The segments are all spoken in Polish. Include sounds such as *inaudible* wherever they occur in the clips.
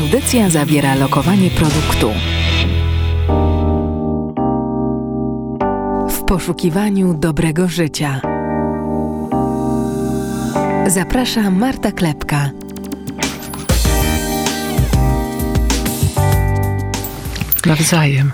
Audycja zawiera lokowanie produktu. W poszukiwaniu dobrego życia. Zaprasza Marta Klepka. Nawzajem.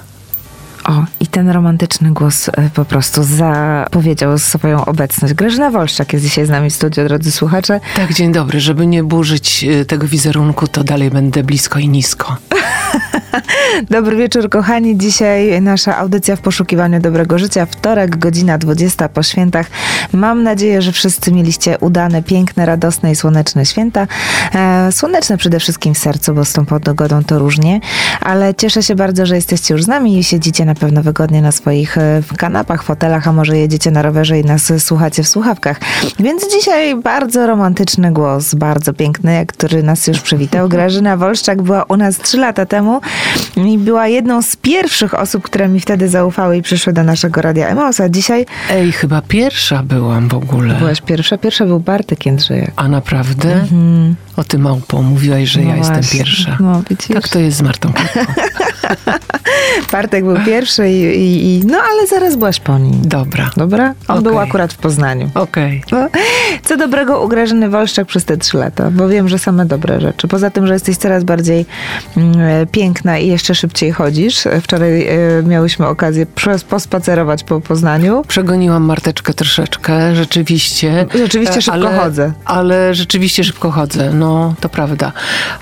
O, i ten romantyczny głos e, po prostu zapowiedział swoją obecność. Grażyna Wolszczak jest dzisiaj z nami w studiu, drodzy słuchacze. Tak, dzień dobry. Żeby nie burzyć e, tego wizerunku, to dalej będę blisko i nisko. *laughs* Dobry wieczór, kochani. Dzisiaj nasza audycja w poszukiwaniu dobrego życia. Wtorek, godzina 20 po świętach. Mam nadzieję, że wszyscy mieliście udane, piękne, radosne i słoneczne święta. E, słoneczne przede wszystkim w sercu, bo z tą pogodą to różnie. Ale cieszę się bardzo, że jesteście już z nami i siedzicie na pewno wygodnie na swoich e, kanapach, fotelach, a może jedziecie na rowerze i nas słuchacie w słuchawkach. Więc dzisiaj bardzo romantyczny głos, bardzo piękny, który nas już przywitał. *laughs* Grażyna Wolszczak była u nas trzy lata temu i była jedną z pierwszych osób, które mi wtedy zaufały i przyszły do naszego Radia Emaus, a dzisiaj... Ej, chyba pierwsza byłam w ogóle. Byłaś pierwsza? Pierwsza był Bartek Jędrzejek. A naprawdę? Mhm. O ty małpo, mówiłaś, że no ja właśnie. jestem pierwsza. No, widzisz? Tak to jest z Martą *laughs* Bartek był pierwszy i, i, i, No, ale zaraz byłaś po nim. Dobra. Dobra? On okay. był akurat w Poznaniu. Okej. Okay. No, co dobrego u Grażyny Wolszczak przez te trzy lata? Bo wiem, że same dobre rzeczy. Poza tym, że jesteś coraz bardziej mm, piękna i jeszcze szybciej chodzisz. Wczoraj e, miałyśmy okazję pospacerować po Poznaniu. Przegoniłam Marteczkę troszeczkę, rzeczywiście. Rzeczywiście szybko ale, chodzę. Ale rzeczywiście szybko chodzę, no to prawda.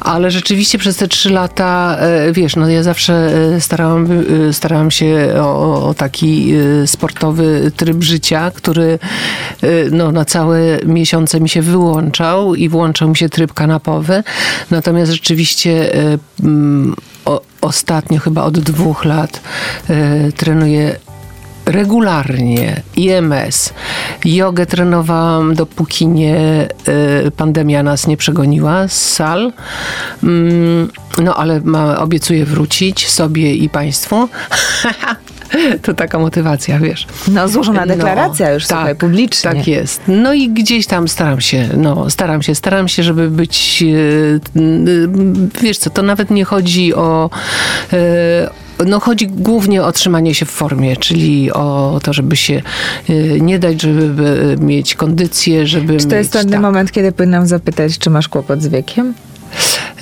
Ale rzeczywiście przez te trzy lata, e, wiesz, no ja zawsze e, starałam, starałam się o, o taki sportowy tryb życia, który no, na całe miesiące mi się wyłączał i włączał mi się tryb kanapowy. Natomiast rzeczywiście o, ostatnio chyba od dwóch lat trenuję regularnie IMS. Jogę trenowałam dopóki nie y, pandemia nas nie przegoniła z sal. Mm, no ale ma, obiecuję wrócić sobie i państwu. *laughs* to taka motywacja, wiesz. No, złożona no, deklaracja no, już tak, słuchaj, publicznie. Tak jest. No i gdzieś tam staram się, no, staram się, staram się, żeby być, e, wiesz co, to nawet nie chodzi o, e, no chodzi głównie o trzymanie się w formie, czyli o to, żeby się e, nie dać, żeby mieć kondycję, żeby Czy to jest ten tak. moment, kiedy powinnam zapytać, czy masz kłopot z wiekiem?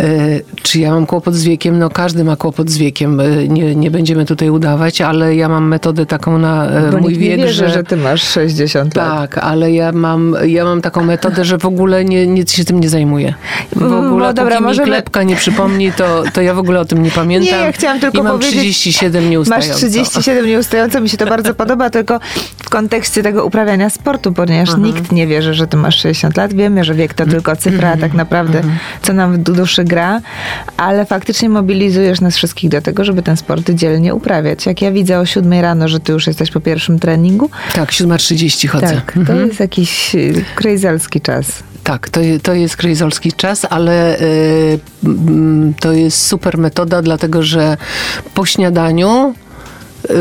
E, czy ja mam kłopot z wiekiem? No każdy ma kłopot z wiekiem. E, nie, nie będziemy tutaj udawać, ale ja mam metodę taką na e, Bo mój wiek, wierzy, że... że ty masz 60 lat. Tak, ale ja mam, ja mam taką metodę, że w ogóle nie, nic się tym nie zajmuję. W ogóle no, dobra, mi możemy... klepka nie przypomni, to, to ja w ogóle o tym nie pamiętam. Nie, ja chciałam tylko I mam powiedzieć... 37 nieustająco. Masz 37 nieustająco, mi się to bardzo podoba, tylko w kontekście tego uprawiania sportu, ponieważ mhm. nikt nie wierzy, że ty masz 60 lat. Wiemy, że wiek to tylko cyfra, a tak mhm. naprawdę mhm. co nam w duszy gra, ale faktycznie mobilizujesz nas wszystkich do tego, żeby ten sport dzielnie uprawiać. Jak ja widzę o 7 rano, że ty już jesteś po pierwszym treningu. Tak, 7.30 chodzę. Tak, to mhm. jest jakiś y, krejzelski czas. Tak, to, to jest krejzolski czas, ale y, to jest super metoda, dlatego że po śniadaniu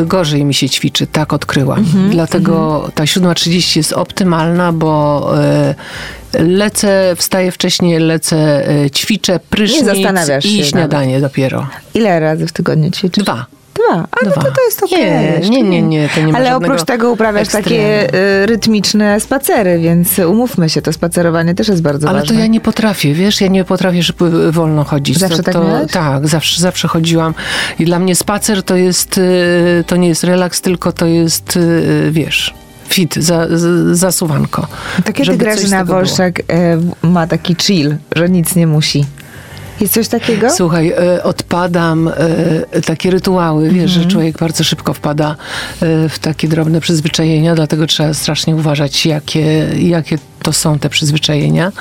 gorzej mi się ćwiczy, tak odkryłam. Mm -hmm, Dlatego -hmm. ta 7.30 jest optymalna, bo lecę, wstaję wcześniej, lecę, e, ćwiczę, prysznic i śniadanie nawet. dopiero. Ile razy w tygodniu ćwiczysz? Dwa. Dwa, ale Dwa. To, to jest okej. Okay. Nie, nie, nie, to nie ma Ale oprócz tego uprawiasz ekstremu. takie y, rytmiczne spacery, więc umówmy się, to spacerowanie też jest bardzo ale ważne. Ale to ja nie potrafię, wiesz, ja nie potrafię żeby wolno chodzić. Zawsze to, tak to, Tak, zawsze, zawsze chodziłam i dla mnie spacer to jest, y, to nie jest relaks, tylko to jest, y, wiesz fit, za, zasuwanko. To kiedy Grażyna Wolszak e, ma taki chill, że nic nie musi? Jest coś takiego? Słuchaj, e, odpadam, e, takie rytuały, wiesz, że mhm. człowiek bardzo szybko wpada w takie drobne przyzwyczajenia, dlatego trzeba strasznie uważać, jakie, jakie to są te przyzwyczajenia.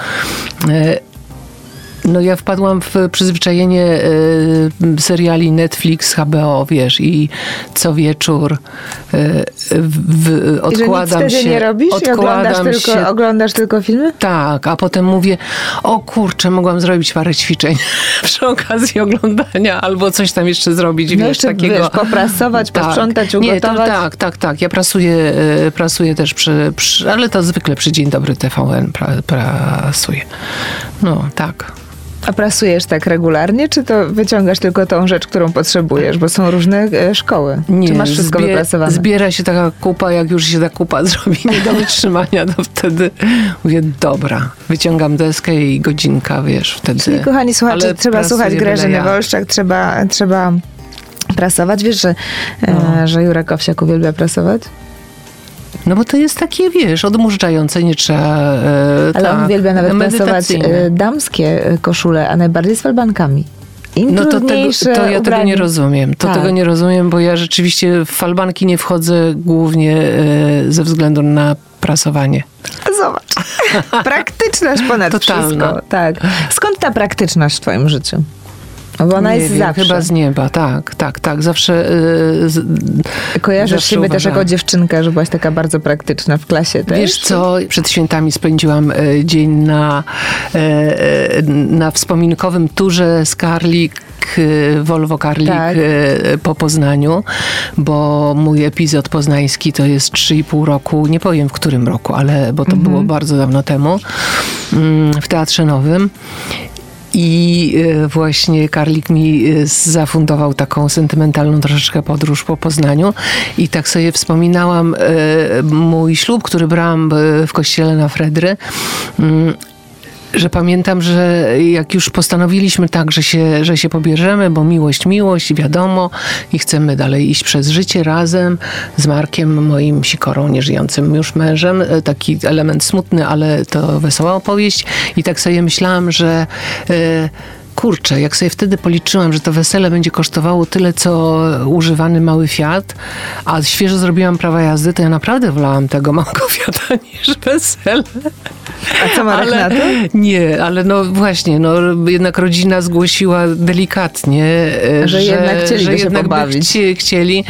No ja wpadłam w przyzwyczajenie y, seriali Netflix, HBO, wiesz, i co wieczór y, w, odkładam I że nic się. nie robisz? Odkładam oglądasz, się, tylko, oglądasz tylko filmy? Tak, a potem mówię, o kurczę, mogłam zrobić parę ćwiczeń *laughs* przy okazji oglądania, albo coś tam jeszcze zrobić, no wiesz, jeszcze, takiego. Wiesz, poprasować, tak. posprzątać, ugotować. Nie, to, tak, tak, tak. Ja prasuję, prasuję też przy, przy, ale to zwykle przy Dzień Dobry TVN pra, prasuję. No, tak. A prasujesz tak regularnie, czy to wyciągasz tylko tą rzecz, którą potrzebujesz? Bo są różne e, szkoły. czy masz wszystko zbie- wyprasowane? Zbiera się taka kupa, jak już się ta kupa *laughs* zrobi nie do wytrzymania, to wtedy mówię, dobra, wyciągam deskę i godzinka, wiesz, wtedy. Czyli kochani słuchacze, Ale trzeba prasuję słuchać byle Grażyny jak. Wolszczak, trzeba, trzeba prasować. Wiesz, że, No. e, że Jurek Owsiak uwielbia prasować? No bo to jest takie, wiesz, odmurzające, nie trzeba... E, Ale on tak, uwielbia nawet medytacyjne. e, damskie koszule, a najbardziej z falbankami. Im No to, tego, to ja tego nie rozumiem. To Tak. tego nie rozumiem, bo ja rzeczywiście w falbanki nie wchodzę głównie e, ze względu na prasowanie. Zobacz. *laughs* Praktyczność ponad Totalna. wszystko. Tak. Skąd ta praktyczność w twoim życiu? No Bo ona nie jest wiem, zawsze. Chyba z nieba, tak, tak, tak. Zawsze... E, z, Kojarzysz zawsze siebie też uważałam. jako dziewczynka, że byłaś taka bardzo praktyczna w klasie też? Wiesz co, przed świętami spędziłam e, dzień na, e, na wspominkowym turze z Karlik, Volvo Karlik Tak. po Poznaniu, bo mój epizod poznański to jest 3,5 roku, nie powiem w którym roku, ale bo to Mhm. było bardzo dawno temu, mm, w Teatrze Nowym. I e, właśnie Karlik mi e, zafundował taką sentymentalną troszeczkę podróż po Poznaniu. I tak sobie wspominałam e, mój ślub, który brałam w kościele na Fredry. Że pamiętam, że jak już postanowiliśmy tak, że się, że się pobierzemy, bo miłość, miłość, wiadomo, i chcemy dalej iść przez życie razem z Markiem, moim sikorą, nieżyjącym już mężem. E, Taki element smutny, ale to wesoła opowieść. I tak sobie myślałam, że e, kurczę, jak sobie wtedy policzyłam, że to wesele będzie kosztowało tyle, co używany mały Fiat, a świeżo zrobiłam prawa jazdy, to ja naprawdę wolałam tego małego *laughs* Fiata niż wesele. A co Marek na to? Nie, ale no właśnie, no jednak rodzina zgłosiła delikatnie, e, Że jednak chcieliby że jednak pobawić. chci, chcieli.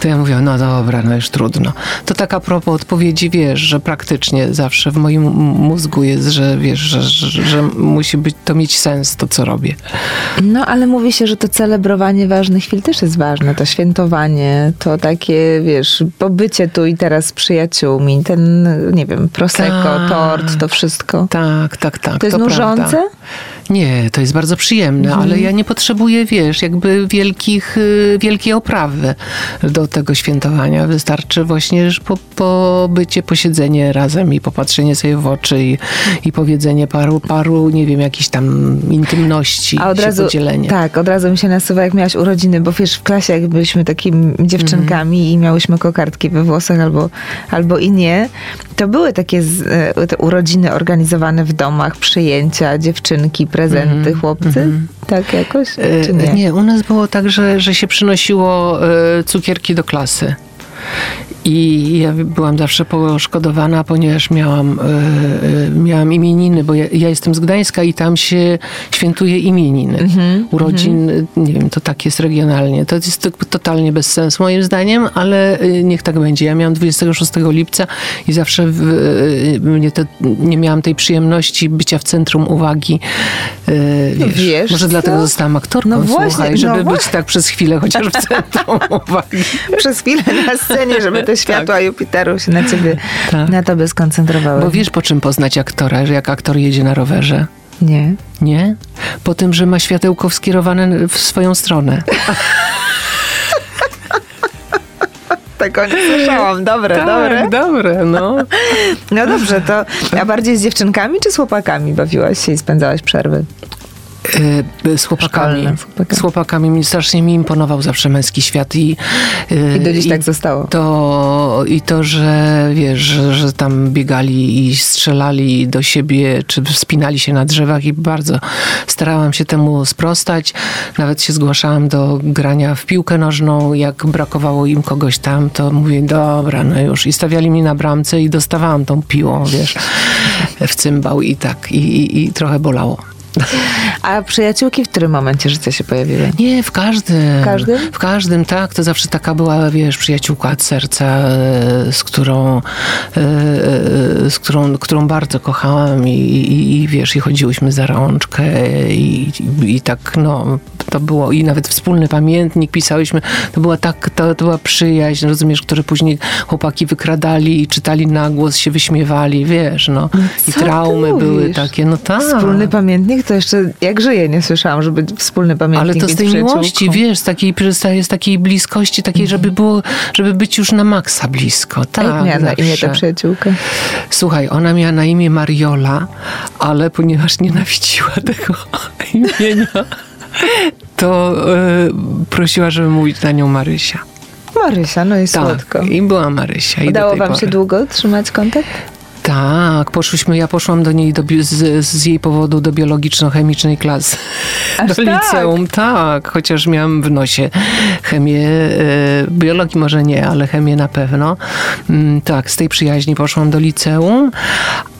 To ja mówię, no dobra, no już trudno. To tak a propos odpowiedzi, wiesz, że praktycznie zawsze w moim mózgu jest, że wiesz, że, że, że musi być, to mieć sens, to co robię. No, ale mówi się, że to celebrowanie ważnych chwil też jest ważne. To świętowanie, to takie, wiesz, pobycie tu i teraz z przyjaciółmi, ten, nie wiem, prosecco, Tak. tort, to wszystko. Tak, tak, tak. To jest nużące? Prawda. Nie, to jest bardzo przyjemne, Mhm. ale ja nie potrzebuję, wiesz, jakby wielkich, y, wielkiej oprawy do tego świętowania. Wystarczy właśnie po, pobycie, posiedzenie razem i popatrzenie sobie w oczy i, i powiedzenie paru, paru, nie wiem, jakichś tam intymności, A od razu, podzielenie. tak, od razu mi się nasuwa, jak miałaś urodziny, bo wiesz, w klasie jak byliśmy takimi dziewczynkami i miałyśmy kokardki we włosach albo, albo i nie, to były takie z, e, te urodziny organizowane w domach, przyjęcia, dziewczynki, prezenty, chłopcy? Tak jakoś? E, Czy nie? u nas było tak, że, że się przynosiło e, cukierki do klasy. I ja byłam zawsze poszkodowana, ponieważ miałam, e, miałam imieniny, bo ja, ja jestem z Gdańska i tam się świętuje imieniny. Mhm, Urodzin, nie wiem, to tak jest regionalnie. To jest to totalnie bez sensu moim zdaniem, ale e, niech tak będzie. Ja miałam 26 lipca i zawsze w, e, mnie to, nie miałam tej przyjemności bycia w centrum uwagi. No wiesz, wiesz może co? dlatego zostałam aktorką, No właśnie, słuchaj, no żeby być właśnie. tak przez chwilę chociaż w *laughs* centrum uwagi. Przez chwilę na scenie, żeby te *laughs* światła Jupiteru się na ciebie, *laughs* Tak. na tobie skoncentrowały. Bo wiesz, po czym poznać aktora, że jak aktor jedzie na rowerze? Nie. Nie? Po tym, że ma światełko skierowane w swoją stronę. *laughs* Tego nie słyszałam. Dobre, dobre. Tak, dobre, no. *laughs* No dobrze, to a bardziej z dziewczynkami czy z chłopakami bawiłaś się i spędzałaś przerwy? E, Z chłopakami. Szkolne, z chłopakami. Z chłopakami. Mi strasznie mi imponował zawsze męski świat. I, e, I do dziś tak zostało. To, I to, że wiesz, że, że tam biegali i strzelali do siebie, czy wspinali się na drzewach i bardzo starałam się temu sprostać. Nawet się zgłaszałam do grania w piłkę nożną. Jak brakowało im kogoś tam, to mówię, dobra, no już. I stawiali mnie na bramce i dostawałam tą piłą, wiesz, w cymbał i tak. I, i, i trochę bolało. A przyjaciółki w którym momencie życia się pojawiły? Nie, w każdym. W każdym? W każdym, tak. To zawsze taka była, wiesz, przyjaciółka od serca, e, z którą, e, e, z którą, którą bardzo kochałam i, i, i wiesz, i chodziłyśmy za rączkę i, i, i tak, no, to było i nawet wspólny pamiętnik pisałyśmy. To była tak, to, to była przyjaźń, rozumiesz, które później chłopaki wykradali i czytali na głos, się wyśmiewali, wiesz, no. I co ty traumy były takie, no tak. Wspólny pamiętnik to jeszcze jak żyję nie słyszałam, żeby wspólny pamiętnik Ale to z tej miłości, wiesz, z takiej, z takiej bliskości, takiej, żeby było, żeby być już na maksa blisko. A Tak, jak miała na imię ta przyjaciółka? Słuchaj, ona miała na imię Mariola, ale ponieważ nienawidziła tego *laughs* imienia, to e, prosiła, żeby mówić na nią Marysia. Marysia, no i słodko. Tak, i była Marysia. I Udało wam pory. się długo trzymać kontakt? Tak, poszłyśmy, ja poszłam do niej do, z, z jej powodu do biologiczno-chemicznej klasy. Aż do tak? liceum, tak, chociaż miałam w nosie chemię, e, biologii może nie, ale chemię na pewno. Mm, tak, z tej przyjaźni poszłam do liceum,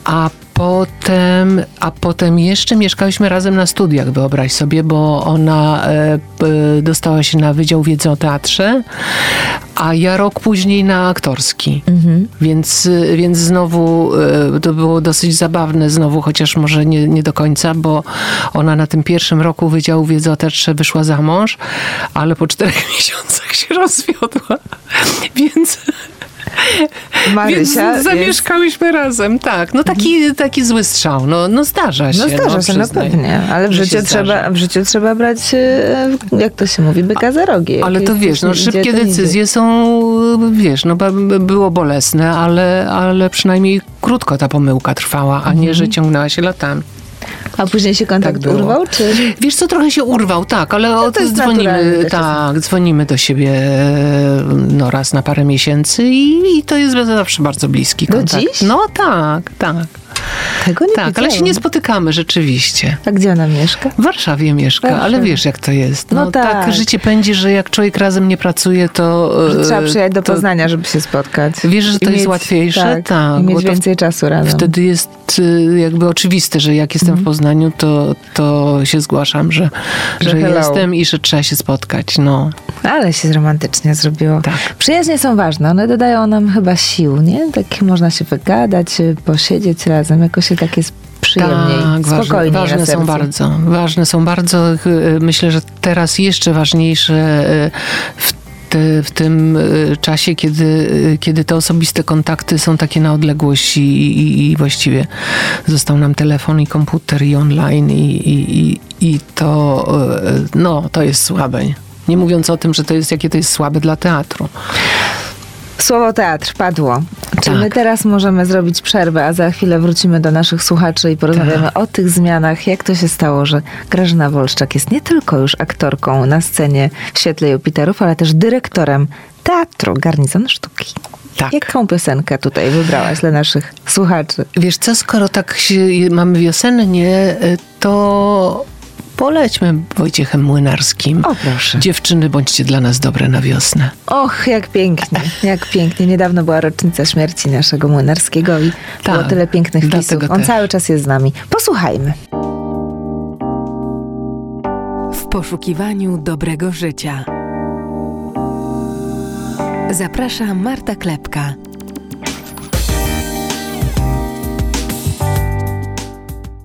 a potem, a potem jeszcze mieszkałyśmy razem na studiach, wyobraź sobie, bo ona e, p- dostała się na Wydział Wiedzy o Teatrze, a ja rok później na aktorski. Więc, y, więc znowu y, to było dosyć zabawne znowu, chociaż może nie, nie do końca, bo ona na tym pierwszym roku Wydziału Wiedzy o Teatrze wyszła za mąż, ale po czterech *laughs* miesiącach się rozwiodła. Więc, Marysia więc jest- zamieszkałyśmy razem, tak. No taki, taki zły strzał, no, no zdarza się. No zdarza się, no pewnie, ale w życiu, trzeba, w życiu trzeba brać, e, jak to się mówi, byka za rogi. Ale to wiesz, no idzie, szybkie decyzje są, wiesz, no było bolesne, ale, ale przynajmniej krótko ta pomyłka trwała, a nie, że ciągnęła się latami. A później się kontakt Tak urwał, czy... Wiesz co, trochę się urwał, tak, ale od, jest naturalne dzwonimy, tak, dzwonimy do siebie no raz na parę miesięcy i, i to jest zawsze bardzo bliski Do kontakt. dziś? No tak, tak, Tego nie tak, ale się nie spotykamy rzeczywiście. A gdzie ona mieszka? W Warszawie mieszka, Warszawie. ale wiesz jak to jest. No No, tak. tak. życie pędzi, że jak człowiek razem nie pracuje, to... Że trzeba e, przyjechać do to Poznania, żeby się spotkać. Wiesz, że to I jest łatwiejsze? Tak, Tak, I mieć więcej czasu razem. Wtedy jest y, jakby oczywiste, że jak jestem w Poznaniu, to, to się zgłaszam, że, Że że, jestem i że trzeba się spotkać. No. Ale się romantycznie zrobiło. Tak. Przyjaźnie są ważne, one dodają nam chyba sił, nie? Tak można się wygadać, posiedzieć razem, jakoś się tak jest przyjemniej, Tak, ważne, spokojniej na ważne są bardzo. Ważne są bardzo. y, Myślę, że teraz jeszcze ważniejsze y, w w tym y, czasie, kiedy, y, kiedy te osobiste kontakty są takie na odległość i, i, i właściwie został nam telefon i komputer i online i, i, i, to, y, no, to jest słabe. Nie mówiąc o tym, że to jest, jakie to jest słabe dla teatru. Słowo teatr padło. Czy Tak. my teraz możemy zrobić przerwę, a za chwilę wrócimy do naszych słuchaczy i porozmawiamy Tak. o tych zmianach, jak to się stało, że Grażyna Wolszczak jest nie tylko już aktorką na scenie w Świetle Jupiterów, ale też dyrektorem teatru Garnizon Sztuki. Tak. Jaką piosenkę tutaj wybrałaś dla naszych słuchaczy? Wiesz co, skoro tak się, mamy wiosennie, y, to polećmy Wojciechem Młynarskim. O proszę. Dziewczyny, bądźcie dla nas dobre na wiosnę. Och, jak pięknie, jak pięknie. Niedawno była rocznica śmierci naszego Młynarskiego i było Tak, tyle pięknych wpisów. On też. cały czas jest z nami. Posłuchajmy. W poszukiwaniu dobrego życia. Zaprasza Marta Klepka.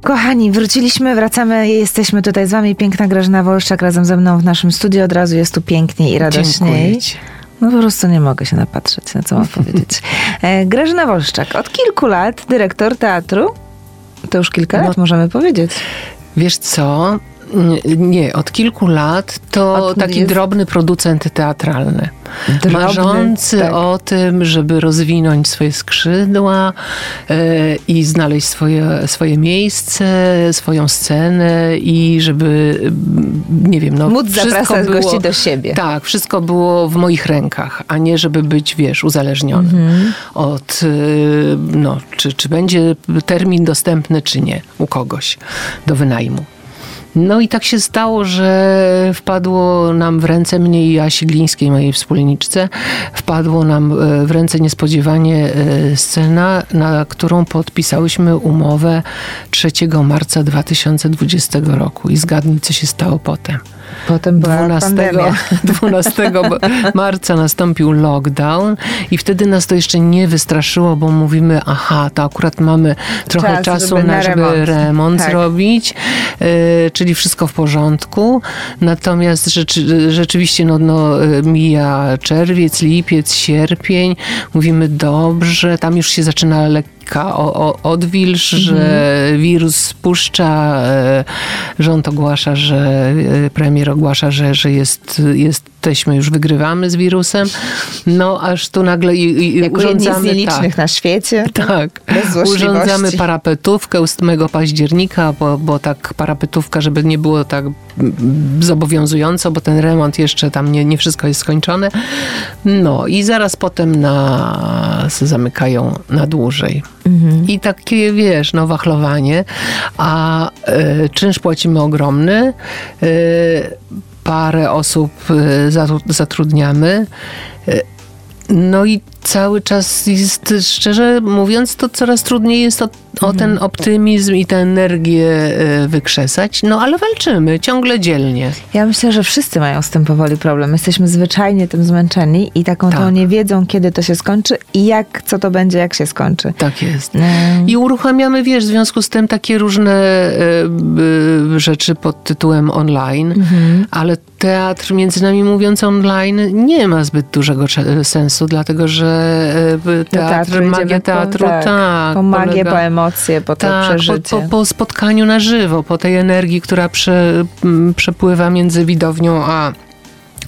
Kochani, wróciliśmy, wracamy, jesteśmy tutaj z wami. Piękna Grażyna Wolszczak razem ze mną w naszym studiu. Od razu jest tu piękniej i radośniej. No po prostu nie mogę się napatrzeć, na co mam *laughs* powiedzieć. E, Grażyna Wolszczak, od kilku lat dyrektor teatru. To już kilka No. lat możemy powiedzieć. Wiesz co? Nie, od kilku lat to Od- taki jest- drobny producent teatralny. Drobny, marzący tak. o tym, żeby rozwinąć swoje skrzydła e, i znaleźć swoje, swoje miejsce, swoją scenę i żeby, nie wiem, no Móc zapraszać było, gości do siebie. Tak, wszystko było w moich rękach, a nie żeby być, wiesz, uzależnionym Mhm. od, y, no, czy, czy będzie termin dostępny, czy nie u kogoś do wynajmu. No i tak się stało, że wpadło nam w ręce mnie i Asi Glińskiej, mojej wspólniczce, wpadło nam e, w ręce niespodziewanie e, scena, na którą podpisałyśmy umowę 3 marca 2020 roku. I zgadnij, co się stało potem. Potem była 12, pandemia. *laughs* 12 marca nastąpił lockdown i wtedy nas to jeszcze nie wystraszyło, bo mówimy, aha, to akurat mamy trochę Czas, czasu, żeby na, żeby remont. remont Tak. zrobić, e, czyli wszystko w porządku. Natomiast rzeczy, rzeczywiście no, no, e, mija czerwiec, lipiec, sierpień. Mówimy dobrze, tam już się zaczyna o, o, odwilż, że wirus spuszcza, e, rząd ogłasza, że e, premier ogłasza, że, że jest, jesteśmy już wygrywamy z wirusem. No aż tu nagle i, i Jako jedni z urządzamy nielicznych na świecie. tak. Urządzamy parapetówkę 8 października, bo, bo tak parapetówka, żeby nie było tak zobowiązująco, bo ten remont jeszcze tam nie, nie wszystko jest skończone. No i zaraz potem nas zamykają na dłużej. I takie, wiesz, no wachlowanie, a e, czynsz płacimy ogromny. E, parę osób e, zatru- zatrudniamy. No i cały czas jest, szczerze mówiąc, to coraz trudniej jest o, o ten optymizm i tę energię e, wykrzesać. No ale walczymy ciągle dzielnie. Ja myślę, że wszyscy mają z tym powoli problem. Jesteśmy zwyczajnie tym zmęczeni i taką tą Tak. nie wiedzą, kiedy to się skończy i jak, co to będzie, jak się skończy. Tak jest. Mm. I uruchamiamy, wiesz, w związku z tym takie różne e, e, rzeczy pod tytułem online, Mhm. ale teatr, między nami mówiąc online, nie ma zbyt dużego sensu, dlatego że e, teatr, teatru magia idziemy po- teatru, tak, tak. Po magię, polega- po emocje, po to tak, po, przeżycie. po, po spotkaniu na żywo, po tej energii, która prze, przepływa między widownią a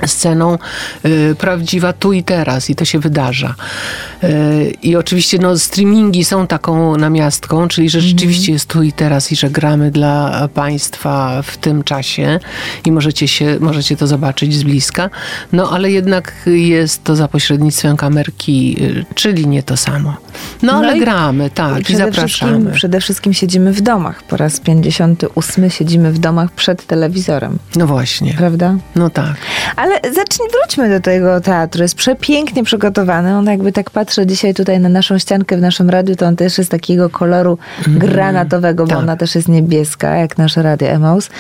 sceną y, prawdziwa tu i teraz i to się wydarza. Y, I oczywiście no, streamingi są taką namiastką, czyli że rzeczywiście jest tu i teraz i że gramy dla Państwa w tym czasie i możecie, się, możecie to zobaczyć z bliska, no ale jednak jest to za pośrednictwem kamerki, y, czyli nie to samo. No, No ale i- gramy, tak, i, przede zapraszamy. Wszystkim, przede wszystkim siedzimy w domach. Po raz 58 siedzimy w domach przed telewizorem, No właśnie, prawda? no tak. Ale zacznij, wróćmy do tego teatru. Jest przepięknie przygotowany. On jakby tak patrzę dzisiaj tutaj na naszą ściankę w naszym radiu, to on też jest takiego koloru granatowego, bo tak. ona też jest niebieska, jak nasze radio Emaus.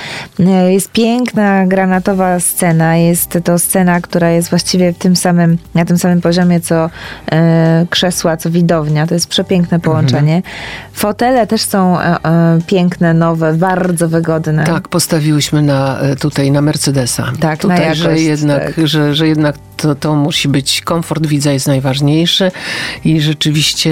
E, Jest piękna granatowa scena. Jest to scena, która jest właściwie w tym samym, na tym samym poziomie, co e, krzesła, co widownia. To jest przepiękne połączenie. Fotele też są e, piękne, nowe, bardzo wygodne. Tak, postawiłyśmy na, tutaj na Mercedesa. Tak, na tutaj, że jakość, jednak, tak. że, że jednak to, to musi być komfort widza jest najważniejszy i rzeczywiście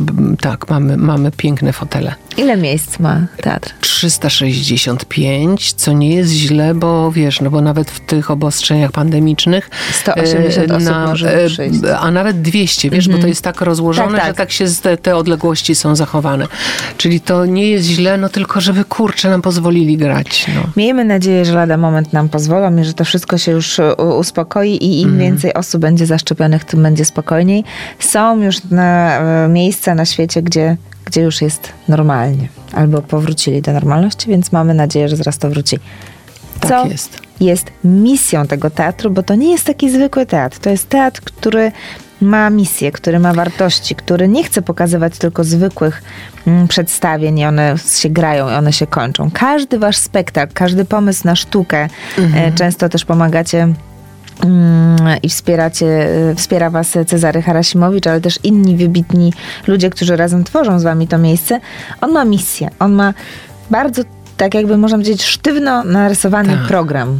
b- tak, mamy, mamy piękne fotele. Ile miejsc ma teatr? 365, co nie jest źle, bo wiesz, no bo nawet w tych obostrzeniach pandemicznych 180 e, osób może e, przyjść. A nawet 200, wiesz, bo to jest tak rozłożone, Tak, tak. że tak się z- te, te odległości są zachowane. Czyli to nie jest źle, no tylko żeby kurczę nam pozwolili grać. No. Miejmy nadzieję, że lada moment nam pozwolą i że to wszystko się już e, i im więcej osób będzie zaszczepionych, tym będzie spokojniej. Są już na, e, miejsca na świecie, gdzie, gdzie już jest normalnie. Albo powrócili do normalności, więc mamy nadzieję, że zaraz to wróci. Tak Co jest. jest misją tego teatru, bo to nie jest taki zwykły teatr. To jest teatr, który ma misję, który ma wartości, który nie chce pokazywać tylko zwykłych mm, przedstawień i one się grają i one się kończą. Każdy wasz spektakl, każdy pomysł na sztukę, e, często też pomagacie i wspieracie, e, wspiera was Cezary Harasimowicz, ale też inni wybitni ludzie, którzy razem tworzą z wami to miejsce. On ma misję, on ma bardzo, tak jakby można powiedzieć, sztywno narysowany Tak. program.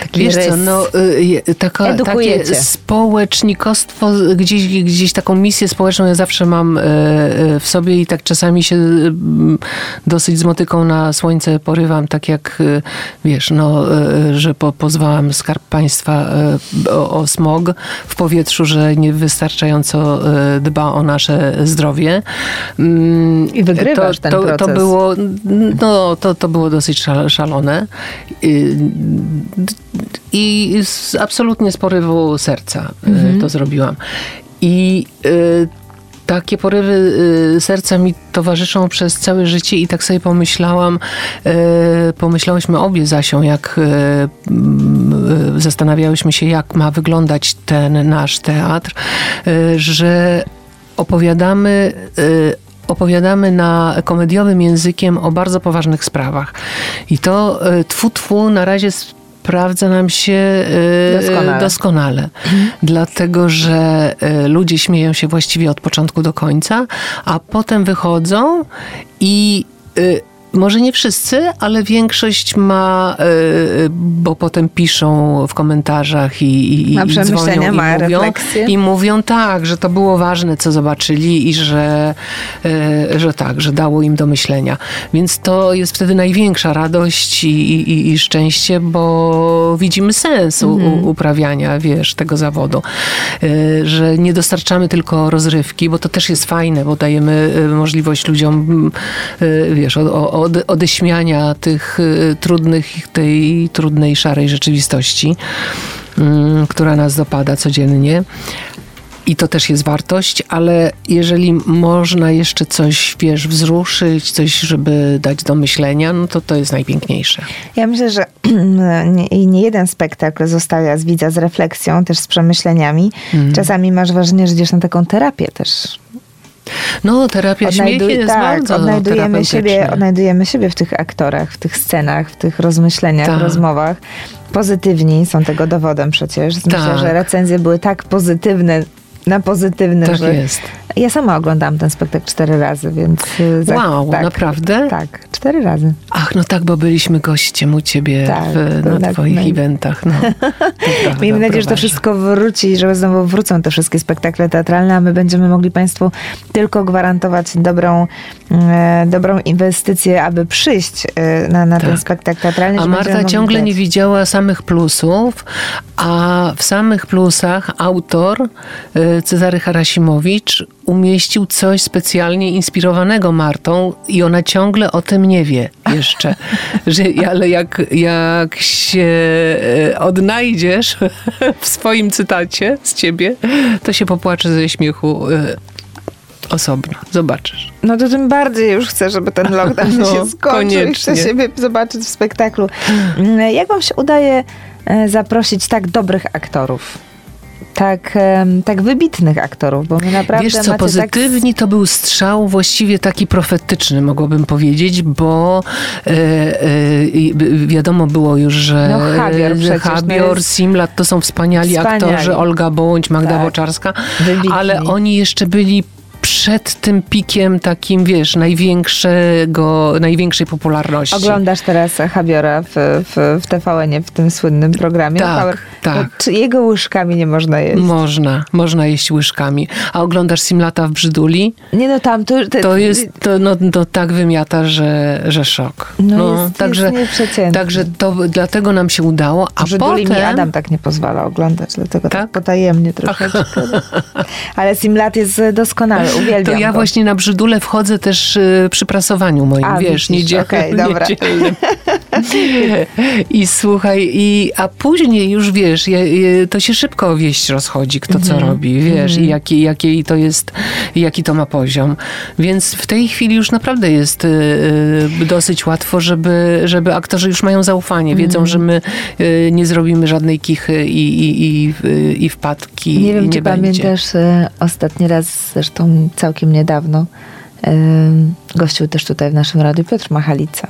Taki Wiesz rys. co, no y, taka, takie społecznikostwo, gdzieś, gdzieś taką misję społeczną ja zawsze mam y, y, w sobie i tak czasami się dosyć z motyką na słońce porywam, tak jak wiesz, no, że po, pozwałam Skarb Państwa o, o smog w powietrzu, że niewystarczająco dba o nasze zdrowie. Mm, I wygrywasz to, ten to, To proces. było, no, to, to było dosyć szal- szalone. I z, absolutnie z porywu serca y, Mhm. to zrobiłam. I y, takie porywy y, serca mi towarzyszą przez całe życie i tak sobie pomyślałam, y, pomyślałyśmy obie Zasią, jak zastanawiałyśmy się, jak ma wyglądać ten nasz teatr, że opowiadamy opowiadamy na komediowym językiem o bardzo poważnych sprawach. I to tfu tfu na razie sprawdza nam się e, Doskonale. doskonale. Dlatego, że e, ludzie śmieją się właściwie od początku do końca, a potem wychodzą i może nie wszyscy, ale większość ma, e, bo potem piszą w komentarzach i, i, Ma i przemyślenia, dzwonią i ma mówią, refleksje. i mówią tak, że to było ważne, co zobaczyli i że, e, że tak, że dało im do myślenia. Więc to jest wtedy największa radość i, i, i szczęście, bo widzimy sens u, Mhm. u, uprawiania, wiesz, tego zawodu. E, Że nie dostarczamy tylko rozrywki, bo to też jest fajne, bo dajemy e, możliwość ludziom, mm, e, wiesz, od, od, odeśmiania tych e, trudnych, tej trudnej, szarej rzeczywistości, mm, która nas dopada codziennie. I to też jest wartość, ale jeżeli można jeszcze coś, wiesz, wzruszyć, coś, żeby dać do myślenia, no to to jest najpiękniejsze. Ja myślę, że *clears throat* nie, i nie jeden spektakl zostawia z widza z refleksją, też z przemyśleniami. Mhm. Czasami masz wrażenie, że idziesz na taką terapię też. No, terapia śmiechu jest tak, bardzo odnajdujemy siebie, odnajdujemy siebie w tych aktorach, w tych scenach, w tych rozmyśleniach, Tak. rozmowach. Pozytywni są tego dowodem przecież. Myślę, Tak. że recenzje były tak pozytywne, na pozytywnym, Tak że jest. ja sama oglądałam ten spektakl cztery razy, więc y, Wow, tak, naprawdę? Tak, cztery razy. Ach, no tak, bo byliśmy gościem u ciebie Tak, w, na tak, twoich no eventach. No, *laughs* prawda, Miejmy nadzieję, że to wszystko wróci, że znowu wrócą te wszystkie spektakle teatralne, a my będziemy mogli Państwu tylko gwarantować dobrą, e, dobrą inwestycję, aby przyjść e, na, na ten Tak. spektakl teatralny. A Marta ciągle nie widziała samych plusów, a w samych plusach autor y, Cezary Harasimowicz umieścił coś specjalnie inspirowanego Martą i ona ciągle o tym nie wie jeszcze. *laughs* Że, ale jak, jak się y, odnajdziesz *laughs* w swoim cytacie z ciebie, to się popłacze ze śmiechu y, osobno. Zobaczysz. No to tym bardziej już chcę, żeby ten lockdown *laughs* No, się skończył i chcę siebie zobaczyć w spektaklu. Mm, Jak wam się udaje e, zaprosić tak dobrych aktorów? Tak, tak wybitnych aktorów, bo my naprawdę Wiesz co, tak pozytywni to był strzał właściwie taki profetyczny, mogłabym powiedzieć, bo e, e, wiadomo było już, że No, Habior przecież, no Habior, Simlat to są wspaniali, Wspaniali. aktorzy, Olga Bądź, Magda Tak. Boczarska, Wybitni. ale oni jeszcze byli przed tym pikiem takim, wiesz, największego, największej popularności. Oglądasz teraz Habiora w, w, w TVN-ie, w tym słynnym programie. Tak, Power. tak. No, czy jego łyżkami nie można jeść? Można, można jeść łyżkami. A oglądasz Simlata w Brzyduli? Nie no, tam to... te- To jest, to, no, to tak wymiata, że, że szok. No, jest- jest nieprzeciętny. także to dlatego nam się udało, a że potem... mi Adam tak nie pozwala oglądać, dlatego tak, Tak? potajemnie troszeczkę. *laughs* Ale Simlat jest doskonały, uwielbiam To ja go. właśnie na brzydule wchodzę też y, przy prasowaniu moim, A, wiesz, niedziel, dobra. niedzielnym. I słuchaj, i, a później już wiesz, je, je, to się szybko wieść rozchodzi, kto Mhm. co robi, wiesz, i jaki, jaki to jest, jaki to ma poziom. Więc w tej chwili już naprawdę jest y, y, dosyć łatwo, żeby, żeby aktorzy już mają zaufanie, wiedzą, Mhm. że my y, nie zrobimy żadnej kichy i, i, i, y, i wpadki. Nie wiem, nie czy będzie. pamiętasz, ostatni raz, zresztą całkiem niedawno, gościł też tutaj w naszym radiu Piotr Machalica.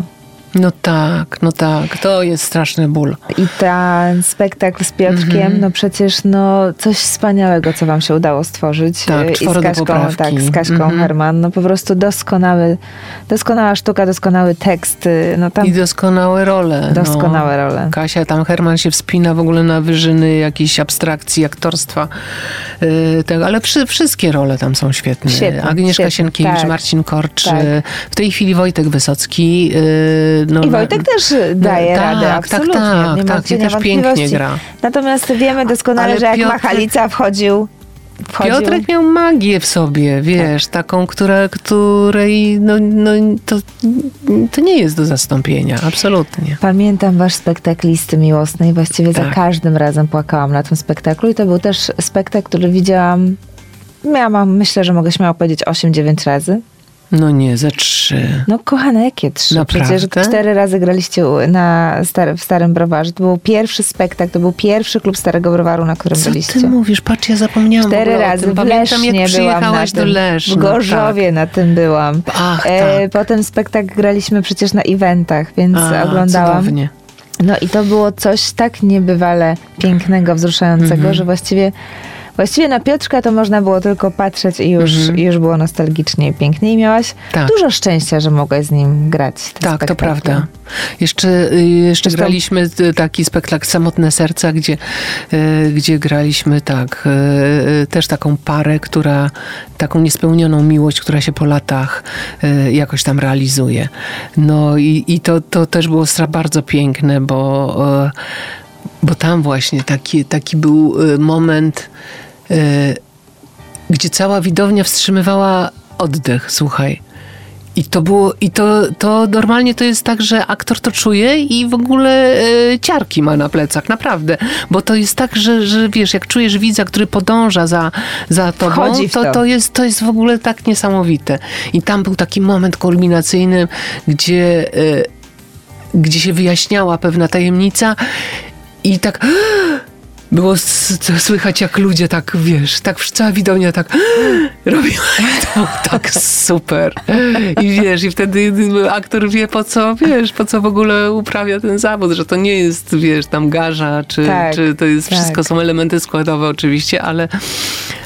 No tak, no tak, to jest straszny ból. I ten spektakl z Piotrkiem, Mhm. no przecież no coś wspaniałego, co wam się udało stworzyć. Tak, E, I z Kaśką, tak, z Kaśką Mhm. Herman. No po prostu doskonały, doskonała sztuka, doskonały tekst. y, No tam I doskonałe role. doskonałe no. role. Kasia, tam Herman się wspina w ogóle na wyżyny jakiejś abstrakcji, aktorstwa. Yy, tego, ale wszy, wszystkie role tam są świetne. Świetne, Agnieszka świetne, Sienkiewicz, tak. Marcin Korcz. Tak. W tej chwili Wojtek Wysocki. yy, no, I na- Wojtek też daje tak, radę, tak, absolutnie. tak, nie tak, cienia też pięknie gra. Natomiast wiemy doskonale, Ale że jak Piotrek- Machalica wchodził, wchodził Piotrek miał magię w sobie, wiesz, Tak. taką, która, której no, no, to, to nie jest do zastąpienia, absolutnie. Pamiętam wasz spektakl Listy Miłosnej. Właściwie za Tak. każdym razem płakałam na tym spektaklu i to był też spektakl, który widziałam, miałam, myślę, że mogę śmiało powiedzieć 8-9 razy. No nie, ze trzy. No kochane, jakie trzy? Naprawdę? Przecież cztery razy graliście na stary, w Starym Browarze. To był pierwszy spektakl, to był pierwszy klub Starego Browaru, na którym Co byliście. ty mówisz? Patrz, ja zapomniałam Cztery razy w Pamiętam, Lesznie jak byłam na przyjechałaś do. Leszna. W Gorzowie na tym byłam. Tak. Ach, E, tak. potem spektakl graliśmy przecież na eventach, więc A, oglądałam. Cudownie. No i to było coś tak niebywale pięknego, wzruszającego, Mhm. że właściwie, właściwie na Piotrka to można było tylko patrzeć i już, Mhm. już było nostalgicznie i pięknie. I miałaś Tak. dużo szczęścia, że mogłaś z nim grać. Tak, to prawda. Jeszcze, y, jeszcze Zresztą- graliśmy t- taki spektakl Samotne Serca, gdzie, y, gdzie graliśmy tak, y, y, też taką parę, która, taką niespełnioną miłość, która się po latach y, jakoś tam realizuje. No i, i to, to też było bardzo piękne, bo, y, bo tam właśnie taki, taki był y, moment, y, gdzie cała widownia wstrzymywała oddech, słuchaj. I to było, i to, to normalnie to jest tak, że aktor to czuje i w ogóle e, ciarki ma na plecach, naprawdę. Bo to jest tak, że, że wiesz, jak czujesz widza, który podąża za, za tobą, to, to. to, jest, to jest w ogóle tak niesamowite. I tam był taki moment kulminacyjny, gdzie, e, gdzie się wyjaśniała pewna tajemnica i tak było słychać, jak ludzie tak, wiesz, tak cała widownia tak *gasps* robiła. I to tak super. I wiesz, i wtedy aktor wie, po co, wiesz, po co w ogóle uprawia ten zawód, że to nie jest, wiesz, tam garza, czy, Tak, czy to jest tak. wszystko, są elementy składowe oczywiście, ale,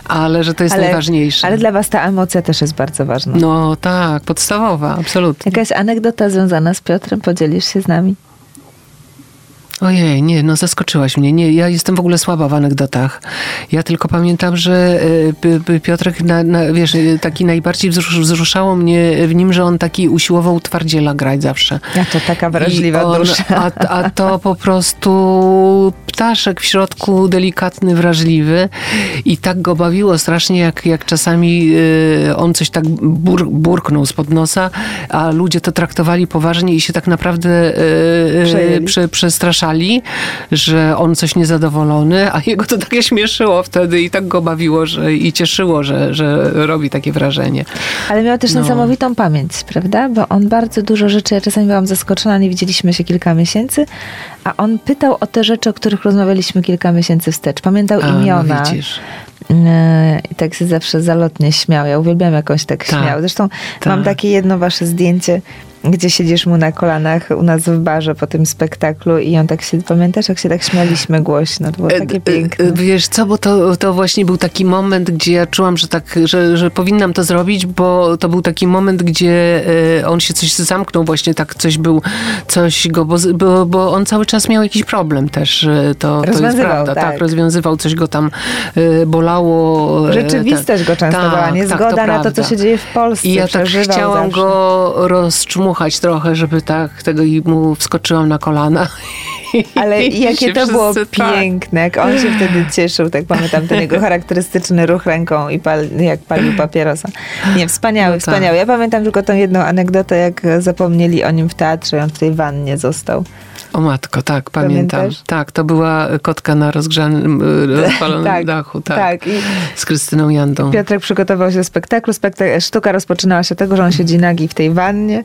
ale że to jest najważniejsze. Ale dla was ta emocja też jest bardzo ważna. No tak, podstawowa, absolutnie. Jakaś anegdota związana z Piotrem, podzielisz się z nami? Ojej, nie, no zaskoczyłaś mnie. Nie, ja jestem w ogóle słaba w anegdotach. Ja tylko pamiętam, że P- Piotrek, na, na, wiesz, y, taki najbardziej wzrusz, wzruszało mnie w nim, że on taki usiłował twardziela grać zawsze. Ja to taka wrażliwa on, dusza. A, a to po prostu ptaszek w środku, delikatny, wrażliwy. I tak go bawiło strasznie, jak, jak czasami y, on coś tak bur, burknął spod nosa, a ludzie to traktowali poważnie i się tak naprawdę prze, przestraszali, że on coś niezadowolony, a jego to takie śmieszyło wtedy i tak go bawiło że, i cieszyło, że, że robi takie wrażenie. Ale miał też No. niesamowitą pamięć, prawda? Bo on bardzo dużo rzeczy, ja czasami byłam zaskoczona, nie widzieliśmy się kilka miesięcy, a on pytał o te rzeczy, o których rozmawialiśmy kilka miesięcy wstecz. Pamiętał A, imiona. No widzisz. Yy, I tak się zawsze zalotnie śmiał. Ja uwielbiam jakąś tak, Tak, śmiał. Zresztą tak. mam takie jedno wasze zdjęcie, gdzie siedzisz mu na kolanach u nas w barze po tym spektaklu i on tak się, pamiętasz, jak się tak śmialiśmy głośno? To było takie E, piękne. e, Wiesz co, bo to, to właśnie był taki moment, gdzie ja czułam, że tak, że, że powinnam to zrobić, bo to był taki moment, gdzie e, on się coś zamknął, właśnie tak coś był, coś go, bo, bo, bo on cały czas miał jakiś problem też, e, to, to jest Rozwiązywał, prawda, tak. tak. rozwiązywał, coś go tam e, bolało. e, Rzeczywistość go częstowała, tak, niezgoda tak, to na to, co się dzieje w Polsce. I ja tak chciałam go rozczmuchać trochę, żeby tak tego i mu wskoczyłam na kolana. *laughs* Ale jakie to było wszyscy tak. piękne, jak on się wtedy cieszył, tak pamiętam ten jego *laughs* charakterystyczny ruch ręką i pal, jak palił papierosa. Nie, wspaniały, No tak. wspaniały. Ja pamiętam tylko tą jedną anegdotę, jak zapomnieli o nim w teatrze i on w tej wannie został. O matko, tak, pamiętam. Pamiętasz? Tak, to była kotka na rozgrzanym, *laughs* rozpalonym Tak, dachu, tak. tak. I Z Krystyną Jandą. Piotrek przygotował się do spektaklu. Spektak- sztuka rozpoczynała się od tego, że on siedzi nagi w tej wannie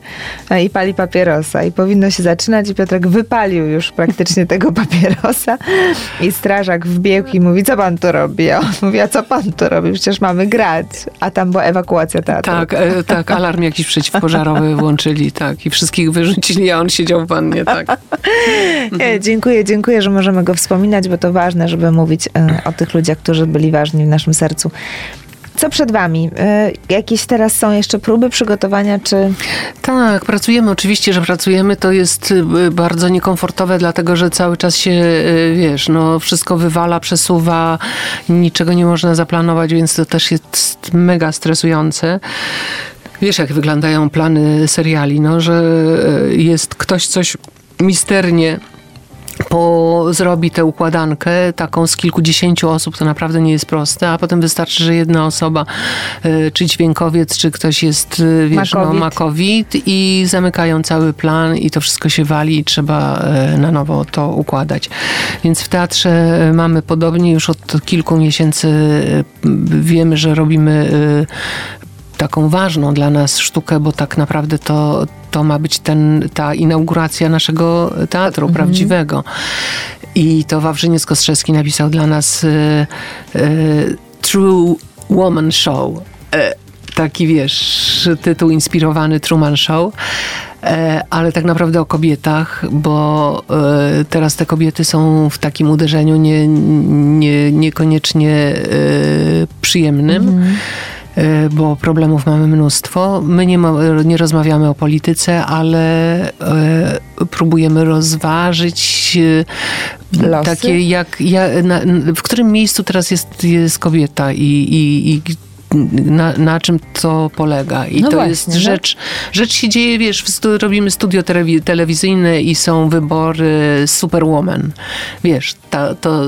e, i pali papierosa. I powinno się zaczynać i Piotrek wypalił już praktycznie *laughs* tego papierosa i strażak wbiegł i mówi, co pan tu robi? A on mówi, a co pan tu robi? Przecież mamy grać. A tam była ewakuacja teatru. Tak, e, tak, alarm jakiś przeciwpożarowy włączyli, tak. I wszystkich wyrzucili, a on siedział w wannie, tak. *laughs* E, dziękuję, dziękuję, że możemy go wspominać, bo to ważne, żeby mówić e, o tych ludziach, którzy byli ważni w naszym sercu. Co przed wami? E, jakieś teraz są jeszcze próby przygotowania, czy... Tak, pracujemy, oczywiście, że pracujemy. To jest y, bardzo niekomfortowe, dlatego że cały czas się, y, wiesz, no wszystko wywala, przesuwa, niczego nie można zaplanować, więc to też jest mega stresujące. Wiesz, jak wyglądają plany seriali, no, że y, jest ktoś coś misternie po, zrobi tę układankę taką z kilkudziesięciu osób, to naprawdę nie jest proste, a potem wystarczy, że jedna osoba, y, czy dźwiękowiec, czy ktoś jest, y, wiesz, Makowit. no, makowit i zamykają cały plan i to wszystko się wali i trzeba y, na nowo to układać. Więc w teatrze mamy podobnie, już od kilku miesięcy wiemy, że robimy taką ważną dla nas sztukę, bo tak naprawdę to, to ma być ten, ta inauguracja naszego teatru prawdziwego. I to Wawrzyniec Kostrzewski napisał dla nas y, y, True Woman Show. Y, taki wiesz, tytuł inspirowany Truman Show. E, ale tak naprawdę o kobietach, bo e, teraz te kobiety są w takim uderzeniu nie, nie, niekoniecznie e, przyjemnym. Mhm bo problemów mamy mnóstwo. My nie, ma, nie rozmawiamy o polityce, ale e, próbujemy rozważyć Losy? takie jak, jak na, w którym miejscu teraz jest, jest kobieta i, i, i na, na czym to polega. I no to właśnie, jest no. rzecz, rzecz się dzieje, wiesz, stu, robimy studio telewi telewizyjne i są wybory Superwoman. Wiesz, ta, to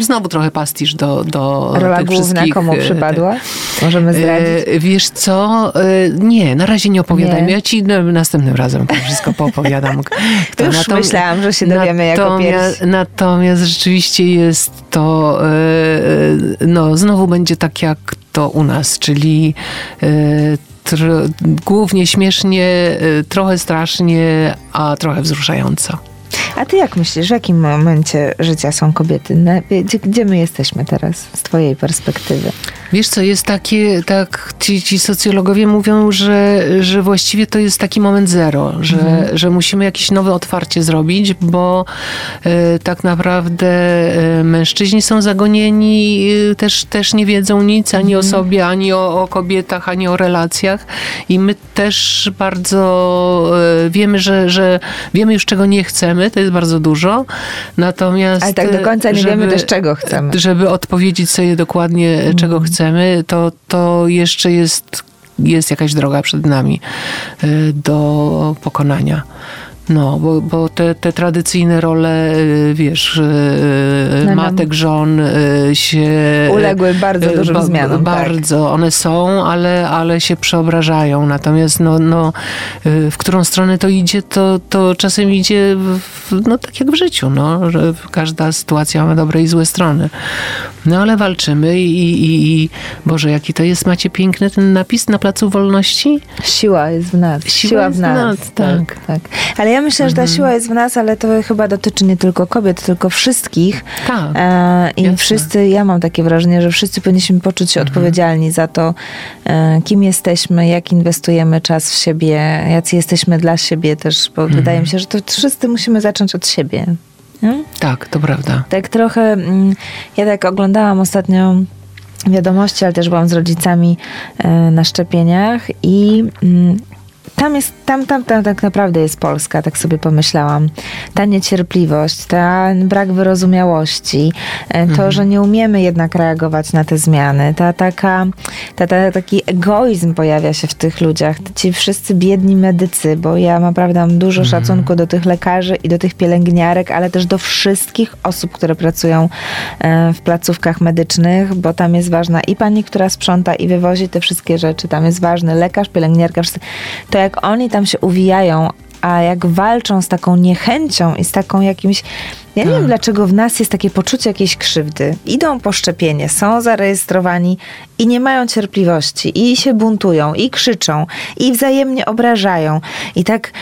znowu trochę pastisz do, do Rola tych główna wszystkich. komu e, przypadła? Możemy zdradzić? E, wiesz co? E, nie, na razie nie opowiadajmy. Ja ci następnym razem wszystko poopowiadam. *laughs* To już Natom- myślałam, że się dowiemy jako natomiast, pierwsi. natomiast rzeczywiście jest to, e, e, no znowu będzie tak jak to u nas, czyli e, tr- głównie śmiesznie, e, trochę strasznie, a trochę wzruszająco. A ty jak myślisz, w jakim momencie życia są kobiety? Gdzie, gdzie my jesteśmy teraz z twojej perspektywy? Wiesz co, jest takie, tak ci, ci socjologowie mówią, że, że właściwie to jest taki moment zero, że, Mhm. że musimy jakieś nowe otwarcie zrobić, bo e, tak naprawdę e, mężczyźni są zagonieni, e, też, też nie wiedzą nic ani Mhm. o sobie, ani o, o kobietach, ani o relacjach i my też bardzo wiemy, że, że wiemy już czego nie chcemy, to jest bardzo dużo, natomiast... Ale tak do końca nie wiemy też, czego chcemy. Żeby odpowiedzieć sobie dokładnie, czego chcemy, to, to jeszcze jest, jest jakaś droga przed nami y, do pokonania. No, bo, bo te, te tradycyjne role, y, wiesz, y, No, no. matek, żon y, się... Uległy bardzo y, dużym zmianom, tak. Bardzo. One są, ale, ale się przeobrażają. Natomiast no, no, y, w którą stronę to idzie, to, to czasem idzie w, no, tak jak w życiu, no, że każda sytuacja ma dobre i złe strony. No ale walczymy i, i, i Boże, jaki to jest, macie piękny ten napis na Placu Wolności? Siła jest w nas. Siła Siła, w nas. nas, tak. tak. tak. Ale ja myślę, że ta siła jest w nas, ale to chyba dotyczy nie tylko kobiet, tylko wszystkich. Tak. E, I jasne. wszyscy, ja mam takie wrażenie, że wszyscy powinniśmy poczuć się odpowiedzialni za to, e, kim jesteśmy, jak inwestujemy czas w siebie, jacy jesteśmy dla siebie też, bo wydaje mi się, że to wszyscy musimy zacząć od siebie. Nie? Tak, to prawda. Tak trochę, mm, ja tak oglądałam ostatnio wiadomości, ale też byłam z rodzicami e, na szczepieniach i mm, tam jest, tam, tam, tam tak naprawdę jest Polska, tak sobie pomyślałam. Ta niecierpliwość, ten brak wyrozumiałości, e, to, że nie umiemy jednak reagować na te zmiany, ta taka, ta, ta, taki egoizm pojawia się w tych ludziach. Ci wszyscy biedni medycy, bo ja naprawdę mam dużo szacunku do tych lekarzy i do tych pielęgniarek, ale też do wszystkich osób, które pracują e, w placówkach medycznych, bo tam jest ważna i pani, która sprząta i wywozi te wszystkie rzeczy, tam jest ważny lekarz, pielęgniarka, wszyscy. to jak oni tam się uwijają, a jak walczą z taką niechęcią i z taką jakimś. Ja nie wiem, dlaczego w nas jest takie poczucie jakiejś krzywdy. Idą po szczepienie, są zarejestrowani i nie mają cierpliwości, i się buntują, i krzyczą, i wzajemnie obrażają. I tak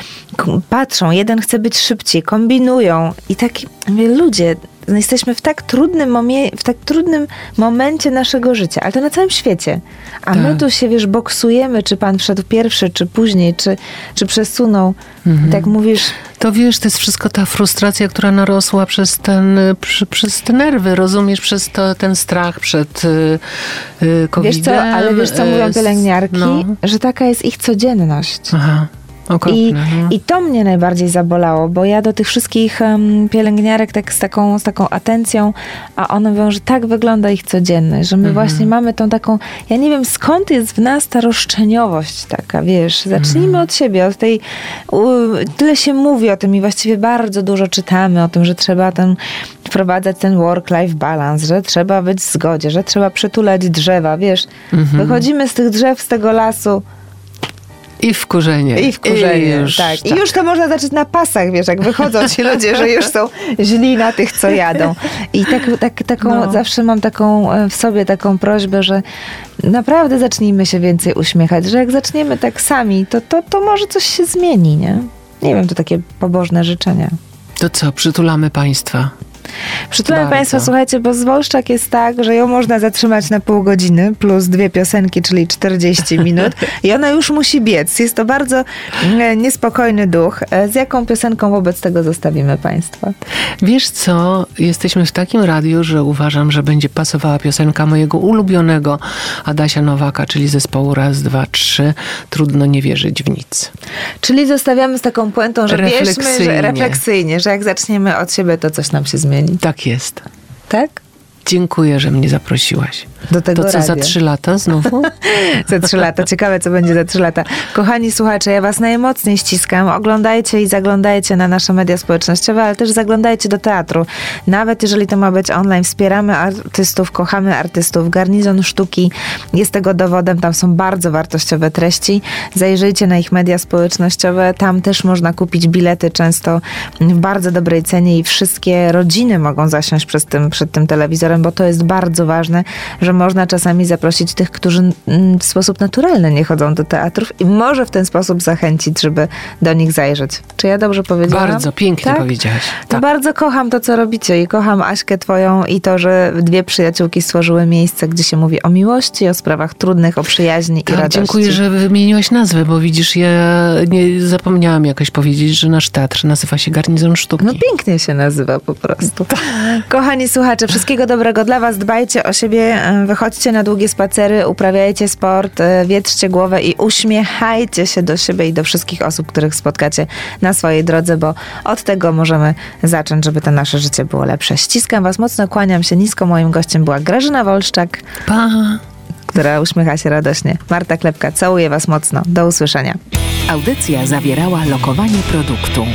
patrzą, jeden chce być szybciej, kombinują. I tak, mówię, ludzie, no jesteśmy w tak trudnym, momie, w tak trudnym momencie naszego życia, ale to na całym świecie. A my Tak. tu się, wiesz, boksujemy, czy pan wszedł pierwszy, czy później, czy, czy przesunął. I tak mówisz, To wiesz, to jest wszystko ta frustracja, która narosła przez ten, przy, przez te nerwy, rozumiesz, przez to, ten strach przed y, y, COVID-em. wiesz co, ale wiesz co mówią y, pielęgniarki? No. Że taka jest ich codzienność. Aha, okropne. I, no. I to mnie najbardziej zabolało, bo ja do tych wszystkich em, pielęgniarek tak z taką, z taką atencją, a one mówią, że tak wygląda ich codzienność, że my Mhm. właśnie mamy tą taką, ja nie wiem skąd jest w nas ta roszczeniowość taka, wiesz, zacznijmy Mhm. od siebie, od tej, u, tyle się mówi o tym i właściwie bardzo dużo czytamy o tym, że trzeba ten, wprowadzać ten work-life balance, że trzeba być w zgodzie, że trzeba przytulać drzewa, wiesz, Mhm. wychodzimy z tych drzew, z tego lasu, I wkurzenie. i wkurzenie, już, tak. I już to można zacząć na pasach, wiesz, jak wychodzą ci *laughs* ludzie, że już są źli na tych, co jadą. I tak, tak, taką, No. zawsze mam taką e, w sobie taką prośbę, że naprawdę zacznijmy się więcej uśmiechać, że jak zaczniemy tak sami, to, to, to może coś się zmieni, nie? Nie wiem, to takie pobożne życzenia. To co, przytulamy państwa. Przytulam. Państwa, słuchajcie, bo Zwolszczak jest tak, że ją można zatrzymać na pół godziny plus dwie piosenki, czyli 40 *laughs* minut i ona już musi biec. Jest to bardzo e, niespokojny duch. E, Z jaką piosenką wobec tego zostawimy Państwa? Wiesz co, jesteśmy w takim radiu, że uważam, że będzie pasowała piosenka mojego ulubionego Adasia Nowaka, czyli zespołu raz, dwa, trzy. Trudno nie wierzyć w nic. Czyli zostawiamy z taką puentą, że wierzmy, że Refleksyjnie. refleksyjnie, że jak zaczniemy od siebie, to coś nam się zmieni. Tak jest. Tak? Dziękuję, że mnie zaprosiłaś. Do tego To co, za radia. trzy lata znowu? *laughs* za trzy lata. Ciekawe, co będzie za trzy lata. Kochani słuchacze, ja was najmocniej ściskam. Oglądajcie i zaglądajcie na nasze media społecznościowe, ale też zaglądajcie do teatru. Nawet jeżeli to ma być online, wspieramy artystów, kochamy artystów. Garnizon Sztuki jest tego dowodem. Tam są bardzo wartościowe treści. Zajrzyjcie na ich media społecznościowe. Tam też można kupić bilety często w bardzo dobrej cenie i wszystkie rodziny mogą zasiąść przez tym, przed tym telewizorem, bo to jest bardzo ważne, że można czasami zaprosić tych, którzy mm, w sposób naturalny nie chodzą do teatrów i może w ten sposób zachęcić, żeby do nich zajrzeć. Czy ja dobrze powiedziałam? Bardzo pięknie Tak? powiedziałaś. To Tak. bardzo kocham to, co robicie i kocham Aśkę twoją i to, że dwie przyjaciółki stworzyły miejsce, gdzie się mówi o miłości, o sprawach trudnych, o przyjaźni i Tak, radości. dziękuję, że wymieniłaś nazwę, bo widzisz, ja nie zapomniałam jakoś powiedzieć, że nasz teatr nazywa się Garnizon Sztuki. No pięknie się nazywa po prostu. Kochani słuchacze, wszystkiego dobrego dla was. Dbajcie o siebie, wychodźcie na długie spacery, uprawiajcie sport, e, wietrzcie głowę i uśmiechajcie się do siebie i do wszystkich osób, których spotkacie na swojej drodze, bo od tego możemy zacząć, żeby to nasze życie było lepsze. Ściskam was mocno, kłaniam się nisko. Moim gościem była Grażyna Wolszczak, Pa! która uśmiecha się radośnie. Marta Klepka, całuję was mocno. Do usłyszenia. Audycja zawierała lokowanie produktu.